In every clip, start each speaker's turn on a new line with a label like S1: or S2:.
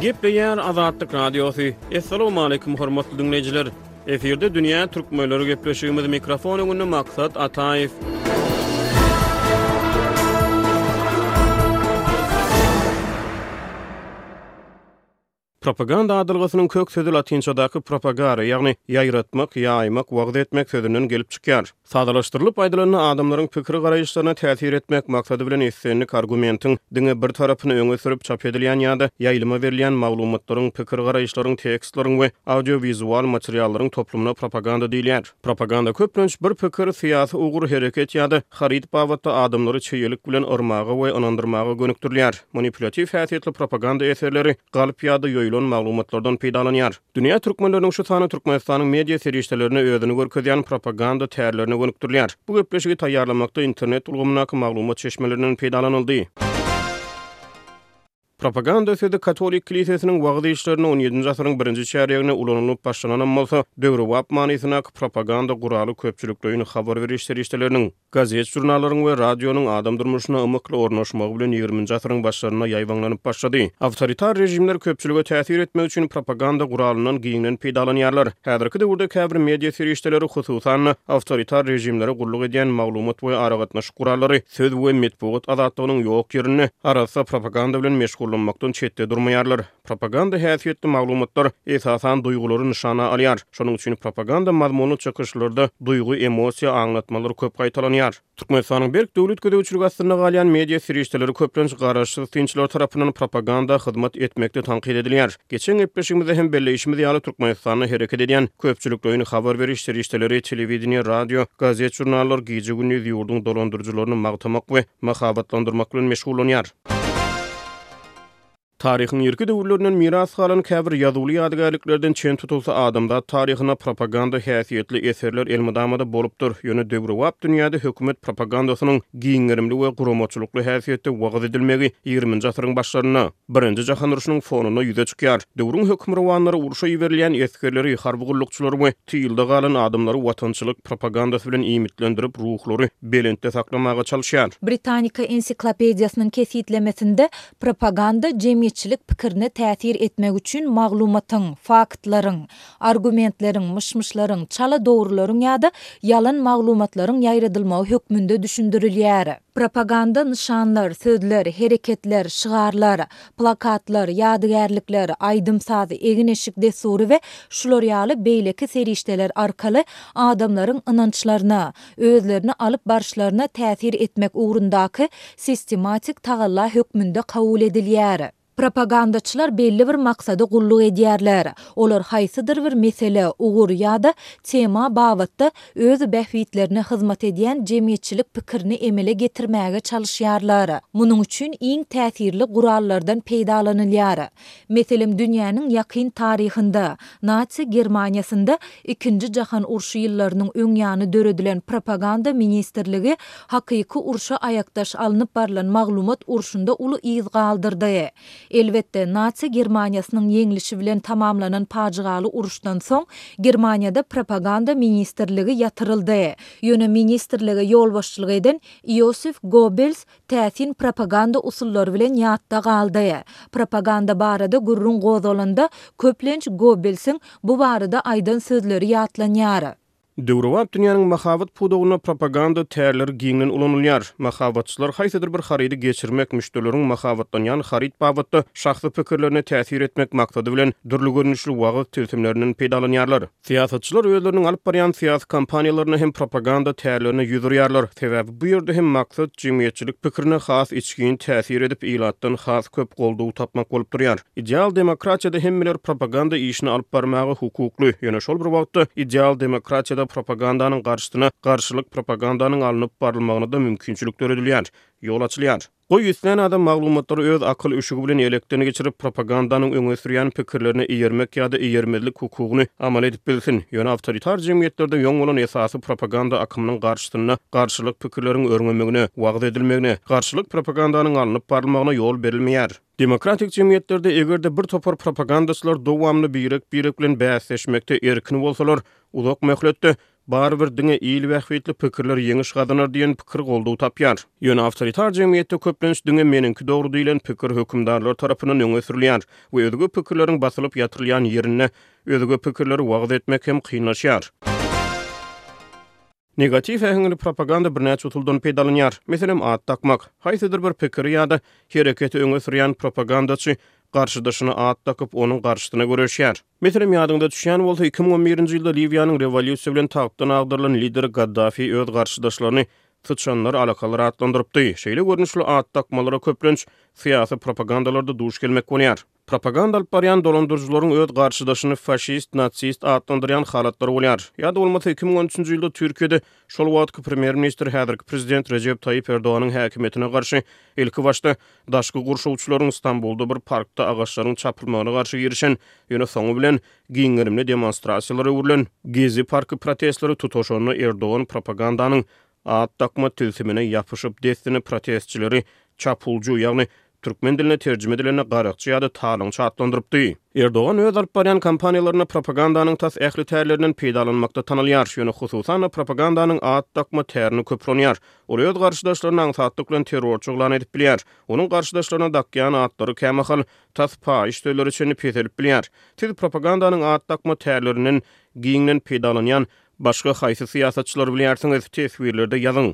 S1: Gepleýär Azatlyk Radiosy. Assalamualaikum hormatly diňleýjiler. Efirde dünýä türkmenleri gepleşigimiz mikrofon öňünde Maksat Ataýew. Propaganda adalgasynyň kök sözi latynçadaky propagare, ýagny ýaýratmak, ýaýmak, wagyz etmek sözünden gelip çykýar. Sadalaşdyrylyp aýdylanda, adamlaryň pikir-garaýyşlaryna täsir etmek maksady bilen islendik argumentiň diňe bir tarapyny öňe sürüp çap edilýän ýa-da ýaýlyma berilýän maglumatlaryň, pikir-garaýyşlaryň, tekstleriň we audiowizual materiallaryň toplumyna propaganda diýilýär. Propaganda köplenç bir pikir, syýasy ugur, hereket ýa-da haryt babatda adamlary çeýelik bilen yrmaga we ynandyrmaga gönükdirilýär. Manipulýatiw häsiýetli propaganda eserleri galp ýa-da ýoýulan maglumatlardan peýdalanýar. Dünýä türkmenleriniň şu sany Türkmenistanyň media serişdelerinde özüni görkezýän propaganda tärlerine gönükdirilýär. Bu gepleşigi taýýarlamakda internet ulgamyndaky maglumat çeşmelerinden peýdalanyldy. Propaganda sözi katolik kilisesiniň wagyz işlerinde on ýedinji asyryň birinji çärýeginde ulanylyp başlananam bolsa, döwrebap manysyndaky propaganda guraly köpçülikleýin habar beriş serişdeleriniň, gazet-žurnallaryň we radionyň adam durmuşyna ymykly ornaşmagy bilen ýigriminji asyryň başlarynda ýaýbaňlanyp başlady. Awtoritar režimler köpçülige täsir etmek üçin propaganda guralyndan giňden peýdalanýarlar. Häzirki döwürde käbir media serişdeleri, hususan-da, awtoritar režimlere gulluk edýän maglumat we aragatnaşyk gurallary, söz we metbugat azatlygynyň ýok ýerinde arassa propaganda bilen meşgullanmakdan çetde durmaýarlar. Propaganda häsiýetli maglumatlar, esasan, duýgulary nyşana alýar. Şonuň üçin propaganda mazmunly çykyşlarda duýgy, emosiýa, aňlatmalar köp gaýtalanýar. Türkmenistanyň berk döwlet gözegçiligi astynda galýan media serişdeleri köplenç garaşsyz synçylar tarapyndan propaganda hyzmat etmekde tankyt edilýär. Geçen gepleşigimizde hem belleýşimiz ýaly, Türkmenistanda hereket edýän köpçülikleýin habar beriş serişdeleri, telewideniýe, radio, gazet-žurnallar gije-gündiz ýurduň dolandyryjylaryny magtamak we mahabatlandyrmak bilen meşgullanýar. Taryhyň irki döwürlerinden miras galan käbir ýazuwly ýadygärliklerden çen tutulsa, adamzat taryhyna propaganda häsiýetli eserler elmydama-da bolupdyr, ýöne döwrebap dünýäde hökümet propagandasynyň giňgerimli we guramaçylykly häsiýetde wagyz edilmegi ýigriminji asyryň başlarynda, Birinji jahan urşunyň fonunda ýüze çykýar. Döwrüň hökmürowanlary urşa iberilýän esgerleri, harby gullukçylary we tylda galan adamlary watançylyk propagandasy bilen iýmitlendirip, ruhlary belentde saklamaga çalyşýar.
S2: Britanika ensiklopediýasynyň kesgitlemesinde propaganda jemgyýetçilik pikirine täsir etmek üçin maglumatyň, faktlaryň, argumentleriň, myş-myşlaryň, çala dogrularyň ýa-da ýalan maglumatlaryň ýaýradylmagy hökmünde düşündirilýär. Propaganda nyşanlar, sözler, hereketler, şygarlar, plakatlar, ýadygärlikler, aýdym-saz, egin-eşik dessury we şular ýaly beýleki serişdeler arkaly adamlaryň ynançlaryna, özlerini alyp baryşlaryna täsir etmek ugrundaky sistematik tagalla hökmünde kabul edilýär. Propagandaçylar belli bir maksada gulluk edýärler. Olar haýsydyr bir mesele, ugur ýa-da tema babatda öz bähbitlerine hyzmat edýän jemgyýetçilik pikirini emele getirmäge çalyşýarlar. Munuň üçin iň täsirli gurallardan peýdalanylýar. Meselem, dünýäniň ýakyn taryhynda, nasi Germaniýasynda, Ikinji jahan urşy ýyllarynyň öňýany döredilen propaganda ministrligi Hakyky urşa aýakdaş alnyp barlan maglumat urşunda uly yz galdyrdy. Elbetde, Nasi Germaniýasynyň ýeňlişi bilen tamamlanan pajygaly uruşdan soň Germaniýada propaganda ministrligi ýatyryldy. Ýöne ministrlige ýolbaşçylyk eden Iosif Gobels täsin propaganda usullary bilen ýatda galdy. Propaganda barada gürrüň gozgalanda, köplenç Gobelsiň bu barada aýdan sözleri ýatlanýar.
S1: Döwrebap dünýäniň mahabat pudagynda propaganda tärleri giňden ulanylýar. Mahabatçylar haýsydyr bir harydy geçirmek, müşderileriň mahabatlanýan haryt babatda şahsy pikirlerine täsir etmek maksady bilen dürli görnüşli wagyz tilsimlerinden peýdalanýarlar. Syýasatçylar özleriniň alyp barýan syýasy kampaniýalarynda hem propaganda tärlerine ýüz urýarlar. Sebäbi bu ýerde hem maksat jemgyýetçilik pikirine has içgin täsir edip, ilatdan has köp goldaw tapmak bolup durýar. Ideal demokratiýada hemmeler propaganda işini alyp barmaga hukukly, ýöne şol bir wagtda ideal demokratiýada propagandanyň garşysyna garşylyk propagandanyň alnyp barylmagyna-da mümkinçilik döredilýär, ýol açylýar. Goý, islän adam maglumatlary öz akyl üşügi bilen elekden geçirip, propagandanyň öňe sürýän pikirlerine eýermek ýa-da eýermezlik hukugyny amal edip bilsin, ýöne awtoritar jemgyýetlerde ýoň bolan esasy propaganda akymynyň garşysynda garşylyk pikirleriň örňemegine, wagyz edilmegine, garşylyk propagandanyň alnyp barylmagyna ýol berilmeýär. Demokratik jemgyýetlerde eger-de bir topar propagandaçylar dowamly birek-birek bilen bäsleşmekde erkin bolsalar, uzak möhletde, barybir diňe il bähbitli pikirler ýeňiş gazanar diýen pikir goldaw tapýar. Ýöne awtoritar jemgyýetde köplenç diňe meniňki dogry diýlen pikir hökümdarlar tarapyndan öňe sürülýär we özge pikirleriň basylyp ýatyrylýan ýerinde özge pikirleri wagyz etmek hem kynlaşýar. Negatiw äheňli propaganda birnäçe usuldan peýdalanýar. Meselem, at dakmak. Haýsydyr bir pikiri ýa-da hereketi öňe sürýän propagandaçy garşydaşyna at dakyp, onuň garşysyna göreşýär. Meselem, ýadyňyza düşýän bolsa, iki müň on birinji ýylda Liwiýanyň rewolýusiýa bilen tagtdan agdarylan lideri Gaddafi öz garşydaşlaryny syçanlar, alakalar atlandyrypdy. Şeýle görnüşli at dakmalara köplenç syýasy propagandalarda duş gelmek bolýar. Propaganda alyp barýan dolandyryjylaryň öz garşydaşyny faşist, natsist atlandyrýan halatlary bolýar. Ýa-da bolmasa iki müň on üçünji ýylda Türkiýede şol wagtky premýer-ministr häzirki prezident Rejep Taýyp Erdoganyň häkimiýetine garşy ilki başda daşky gurşawçylaryň Stambulda bir parkda agaçlaryň çapylmagyna garşy girişen ýöne soňy bilen giň gerimli demonstrasiýalara öwrülen Gezi parky protestleri tutaşanda Erdogan propagandanyň At dakma tilsimine ýapyşyp dessine protestçileri çapulju, ýagny türkmen diline terjime edilende garakçy ýa-da talaňçy atlandyrypdy. Erdogan öz alyp barýan kampaniýalarynda propagandanyň tas ähli tärlerinden peýdalanmakda tanalýar, ýöne hususan-da propagandanyň at dakma tärini köp ulanýar. Ol öz garşydaşlaryny aňsatlyk bilen terrorçy yglan edip bilýär. Onuň garşydaşlaryna dakýan atlary kämahal tas paýyş sözlere çenli peselip bilýär. Siz propagandanyň at dakma tärlerinden giňden peýdalanýan Başga haýsy syýasatçylary bilýärsiňiz? Teswirlerde ýazyň.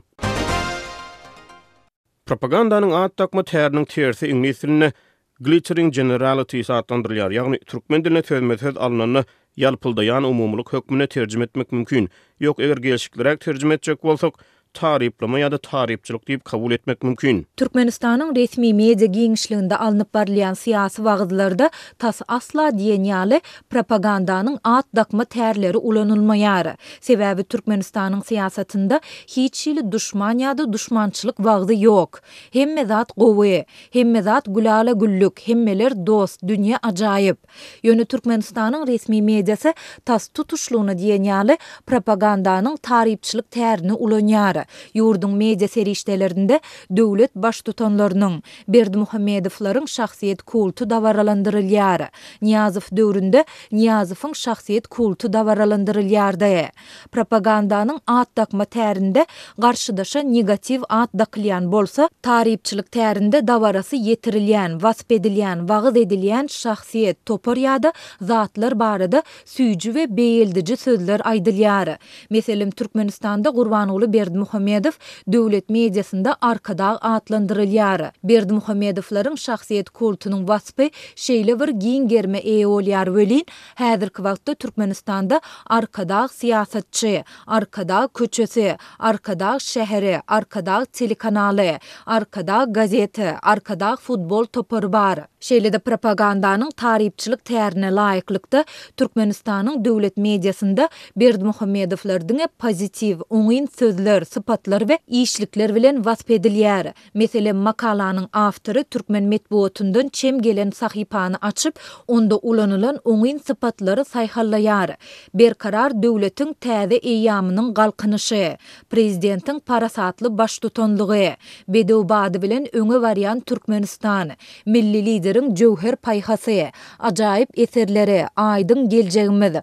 S1: Propagandanyň at dakma täriniň tersi iňlis dilinde glittering generalities atlandyrylýar, ýagny türkmen diline sözme-söz alnanda ýalpyldaýan umumylyk hökmünde terjime etmek mümkin. Ýok, eger gelşikliräk terjime etjek bolsak, taryplama ýa-da tarypçylyk diýip kabul etmek mümkin.
S2: Türkmenistanyň resmi media giňişliginde alnyp barylýan syýasy wagyzlarda tas asla diýen ýaly propagandanyň at dakma tärleri ulanylmaýar. Sebäbi Türkmenistanyň syýasatynda hiç hili duşman ýa-da duşmançylyk wagzy ýok. Hemme zat gowy. Hemme zat gülala-güllük, hemmeler dost, dünýe ajaýyp. Ýöne Türkmenistanyň resmi mediasy tas tutuşlygyna diýen ýaly propagandanyň tarypçylyk tärini ulanýar. Ýurduň media serişdelerinde döwlet baştutanlarynyň, Berdimuhamedowlaryň şahsyýet kulty dabaralandyrylýar. Nyýazow döwründe Nyýazowyň şahsyýet kulty dabaralandyrylýardy. Propagandanyň at dakma tärinde garşydaşa negatiw at dakylýan bolsa, tarypçylyk tärinde dabarasy ýetirilýän, wasp edilýän, wagyz edilýän şahsyýet, topar ýa-da zatlar barada süýji we beýgeldiji sözler aýdylýar. Meselem, Türkmenistanda Gurbanguly Berdimuhamedow döwlet mediasynda Arkadag atlandyrylýar. Berdimuhamedowlaryň şahsyýet kultunyň waspy şeýle bir giň gerime eýe bolýar welin, Häzirki wagtda Türkmenistanda Arkadag syýasatçy, Arkadag köçesi, Arkadag şäheri, Arkadag telekanaly, Arkadag gazeti, Arkadag futbol topary bar. Şeýle-de propagandanyň tarypçylyk tärine laýyklykda, Türkmenistanyň döwlet mediasynda Berdimuhamedowlar diňe pozitiw, oňyn sözler, sypatlar we işlikler bilen wasp edilýär. Meselem, makalanyň awtory türkmen metbugatyndan çem gelen sahypany açyp, onda ulanylan oňyn sypatlary saýhallaýar, Berkarar döwletiň täze eýýamynyň Galkynyşy, Prezidentiň parasatly baştutanlygy, Bedew bady bilen öňe barýan Türkmenistan, Milli Lideriň jöwher paýhasy, ajaýyp eserleri, aýdyň geljegimiz,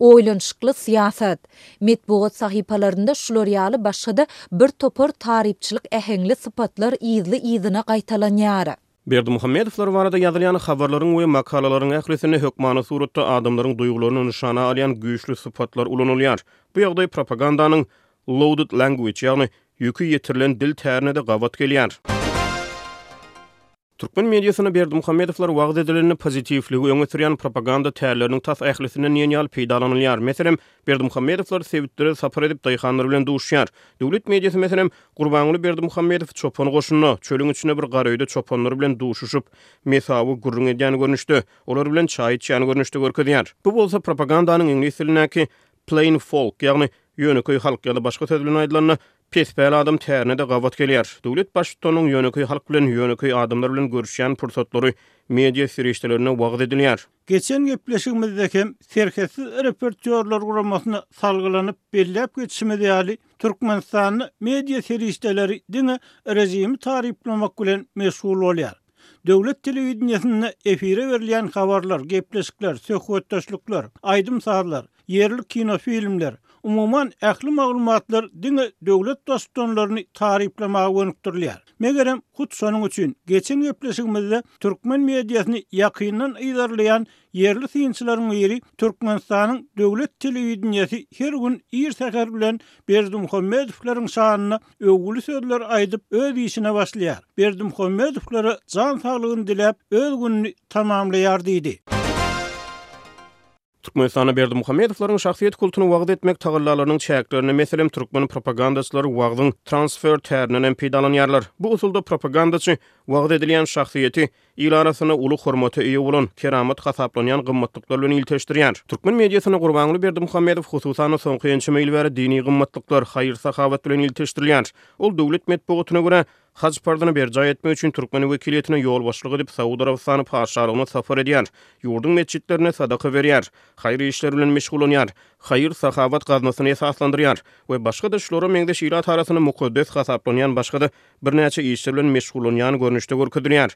S2: Oýlanyşykly syýasat. Metbugat sahypalarynda şular ýaly başga-da bir topar tarypçylyk äheňli sypatlar yzly-yzyna gaýtalanýar.
S1: Berdimuhamedowlar barada ýazylýan habarlaryň we makalalaryň ählisinde hökmany suratda adamlaryň duýgularyny nyşana alýan güýçli sypatlar ulanylýar. Bu ýagdaý propagandanyň loaded language, ýagny ýüki ýetirilen dil tärine-de gabat gelýär. Türkmen mediasyna Berdimuhamedowlar wagyz edilende pozitiwligi öňe sürýän propaganda tärleriniň tas ählisinden diýen ýaly peýdalanylýar. Meselem, Berdimuhamedowlar sebitlere sapar edip, daýhanlar bilen duşýar. Döwlet mediasy, meselem, Gurbanguly Berdimuhamedow çopan goşunda, çölüň içinde bir gara öýde çopanlar bilen duşuşyp, mesawy gürrüň edýän görnüşde, olar bilen çaý içýän görnüşde görkezýär. Bu bolsa propagandanyň iňlis dilindäki plain folk, ýagny ýönekeý halk ýa-da başga söz bilen aýdylanda, Pespel adam tärine-de gabat gelýär. Döwlet Baştutanynyň ýönekeý halk bilen, ýönekeý adamlar bilen görüşýän pursatlary media serişdelerinde wagyz edilýär.
S3: Geçen gepleşigimizde hem Serhetsiz reportýorlar guramasyna salgylanyp belläp geçişimiz ýaly, Türkmenistanda media serişdeleri diňe režimi taryplamak bilen meşgul bolýar. Döwlet telewideniýesinde efire berilýän habarlar, gepleşikler, söhbetdeşlikler, aýdym-sazlar, ýerli kinofilmler, umuman, ähli maglumatlar diňe döwlet baştutanlaryny taryplamaga gönükdirilýär. Megerem, hut şonuň üçin, geçen gepleşigimizde türkmen mediasyny ýakyndan yzarlaýan ýerli synçylaryň biri Türkmenistanyň döwlet telewideniýesi her gün ir säher bilen Berdimuhamedowlaryň şanyna öwgüli sözler aýdyp öz işine başlaýar. Berdimuhammedowlara jan saglygyny diläp öz gününi tamamlaýar diýdi.
S1: Türkmenistanda Berdimuhammedowlaryň şahsyýet kultuny wagyz etmek tagallalarynyň çäklerinde meselem türkmen propagandaçylary wagzyň transfer tärinden hem peýdalanýarlar. Bu usulda propagandaçy wagyz edilýän şahsyýeti il arasynda uly hormata eýe bolan, keramat hasaplanýan gymmatlyklar bilen ilteşdirýär. Türkmen mediasynda Gurbanguly Berdimuhamedow, hususan-da, soňky ençeme ýyl bäri dini gymmatlyklar, haýyr-sahawat bilen ilteşdirilýär. Ol döwlet metbugatyna görä, haj parzyny berjaý etmek üçin türkmen wekiliýetine ýolbaşçylyk edip, Saud Arabystany Patyşalygyna sapar edýär, ýurduň metjitlerine sadaka berýär, haýyr işleri bilen meşgullanýar, haýyr-sahawat gaznasyny esaslandyrýar we başga-da şulara meňzeş ilat arasynda mukaddes hasaplanýan başga-da birnäçe işler bilen meşgullanýany görnüşde görkezilýär.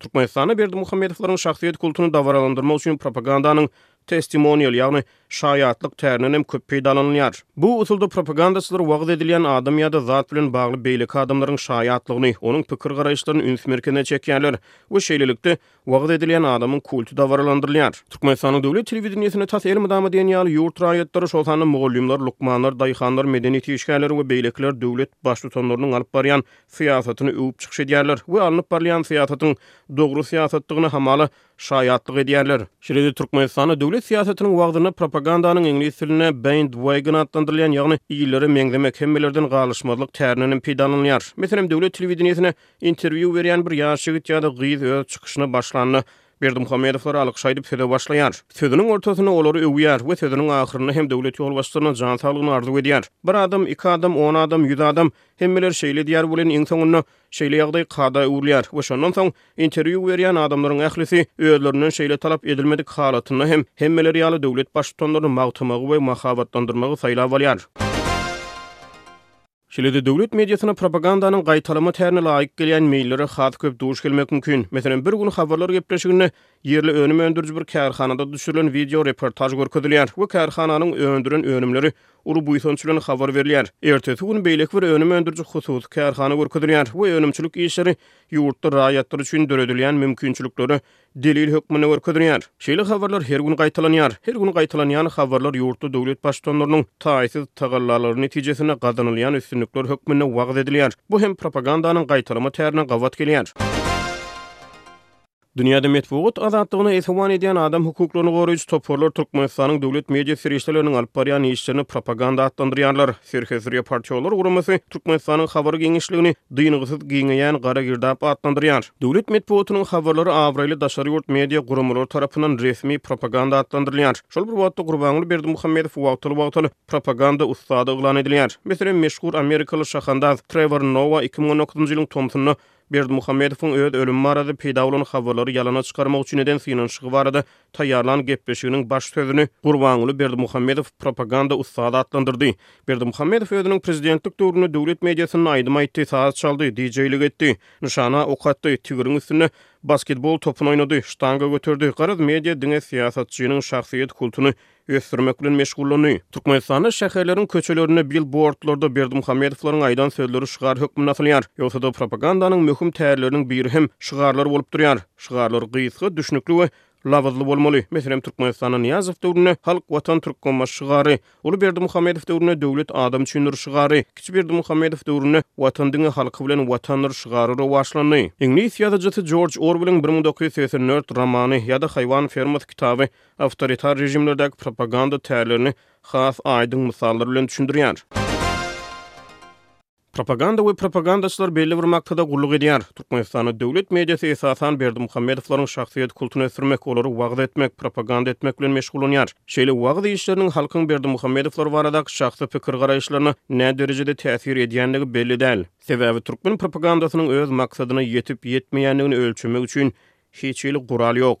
S1: Türkmenistanda Berdimuhamedowlaryň şahsyýet kultuny dabaralandyrmak üçin propagandanyň testimonial, ýagny şaýatlyk tärinden hem köp peýdalanylýar. Bu usulda propagandaçylar wagyz edilýän adam ýa-da zat bilen bagly beýleki adamlaryň şaýatlygyny, onuň pikir-garaýyşlaryny üns merkezine çekýärler we şeýlelikde, Wagyz edilýän adamyň kulty dabaralandyrylýar. Türkmenistanyň döwlet telewideniýesinde tas elmydama diýen ýaly ýurt raýatlary, şol sanda mugallymlar, lukmanlar, daýhanlar, medeniýet işgärleri we beýlekiler döwlet Baştutanlarynyň alyp barýan syýasatyny öwüp çykyş edýärler we alnyp barylýan syýasatyň dogry syýasatdygyna hamala şaýatlyk edýärler. Şeýle-de Türkmenistanda döwlet syýasatynyň wagzynda propagandanyň iňlis dilinde band wagon atlandyrylýan, ýagny illere meňzemek, hemmelerden galyşmazlyk tärininden peýdalanylýar. Meselem, döwlet telewideniýesine Interwýu berýän bir ýaş ýigit ýa-da gyz öz çykyşyna başlanda, Berdimuhamedowlara alkyş aýdyp söze başlaýar. Sözüniň ortasynda olary öwýär we sözüniň ahyrynda hem döwlet ýolbaşçylaryna jan saglygyny arzuw edýär. Bir adam, iki adam, on adam, ýüz adam, hemmeler şeýle edýär welin, iň soňunda şeýle ýagdaý kada öwrülýär we şondan soň interwýu berýän adamlaryň ählisi özlerinden şeýle talap edilmedik halatynda hem hemmeler ýaly döwlet baştutanlaryny magtamagy we mahabatlandyrmagy saýlap alýar. Şeýle-de döwlet mediasyna propagandanyň gaýtalama tärine laýyk gelýän meýilleri has köp duş gelmek mümkin. Meselem, bir gün habarlar gepleşiginde ýerli önüm öndüriji bir kärhanada düşürilen wideo reportaž görkezilýär we kärhananyň öndüren önümleri uly buýsanç bilen habar berilýär. Ertesi gün beýleki bir önüm öndüriji hususy kärhana görkezilýär we önümçilik işleri ýurtly raýatlar üçin döredilýän mümkinçiliklere delil hökmünde görkezilýär. Şeýle habarlar her gün gaýtalanýar. Her gün gaýtalanýan habarlar ýurtda döwlet baştutanlarynyň taýsyz tagallalary netijesinde gazanylýan üstünlikler hökmünde wagyz edilýär. Bu hem propagandanyň gaýtalama tärine gabat gelýär. Dünýäde metbugat azatlygyna esewan edýän adam hukuklaryny goraýjy toparlar Türkmenistanyň döwlet media serişdeleriniň alyp barýan işlerini propaganda atlandyrýarlar. Serhetli reportýorlar guramasy Türkmenistanyň habar giňişligini dyngysyz giňeýän gara girdap atlandyrýar. Döwlet metbugatynyň habarlary abraýly daşary ýurt media guramalary tarapyndan resmi propaganda atlandyrylýar. Şol bir wagtda Gurbanguly Berdimuhamedow wagtal-wagtal propaganda ussady yglan edilýär. Meselem, meşhur amerikaly şahandaz Trewor Nowa iki müň on dokuzynjy ýylyň tomsunda Berdimuhamedowyň öz ölümi barada peýda bolan habarlary ýalana çykarmak üçin eden synanyşygy barada taýýarlan gepleşiginiň baş sözüni Gurbanguly Berdimuhamedow propaganda ussady atlandyrdy. Berdimuhamedow özüniň prezidentlik döwründe döwlet mediasynda aýdym aýtdy, saz çaldy, DJ-lik etdi, nyşana ok atdy, tigiriň üstünde basketbol topun oýnady, ştanga göterdi, garaz, media diňe syýasatçynyň şahsyýet kultuny ösdürmek bilen meşgullandy. Türkmenistanda şäherleriň köçelerinde bilbordlarda Berdimuhamedowyň aýdan sözleri şygar hökmünde asylýar. Ýogsa-da propagandanyň möhüm tärleriniň biri hem şygarlar bolup durýar. Şygarlar gysga, düşnükli we labyzly bolmaly. Meselem, Türkmenistanda Nyýazow döwründe Halk, Watan, Türkmenbaşy şygary, Uly Berdimuhamedow döwründe Döwlet adam üçindir şygary, Kiçi Berdimuhamedow döwründe Watan diňe halky bilen Watandyr şygary rowaçlandy. Iňlis ýazyjysy Jorj Orwelliň bir müň dokuz ýüz segsen dört romany ýa-da Haýwan fermasy kitaby awtoritar režimlerdäki propaganda tärlerini has aýdyň mysallar bilen düşündirýär. Propaganda we propagandaçylar belli bir maksada gulluk edýär. Türkmenistanda döwlet mediasy esasan Berdimuhamedowlaryň şahsyýet kultuny ösdürmek, olary wagyz etmek, propaganda etmek bilen meşgullanýar. Şeýle wagyz işleriniň halkyň Berdimuhamedowlar baradaky şahsy pikir-garaýyşlaryna näderejede täsir edýändigi belli däl. Sebäbi türkmen propagandasynyň öz maksadyna ýetip-ýetmeýändigini ölçemek üçin hiç hili gural ýok.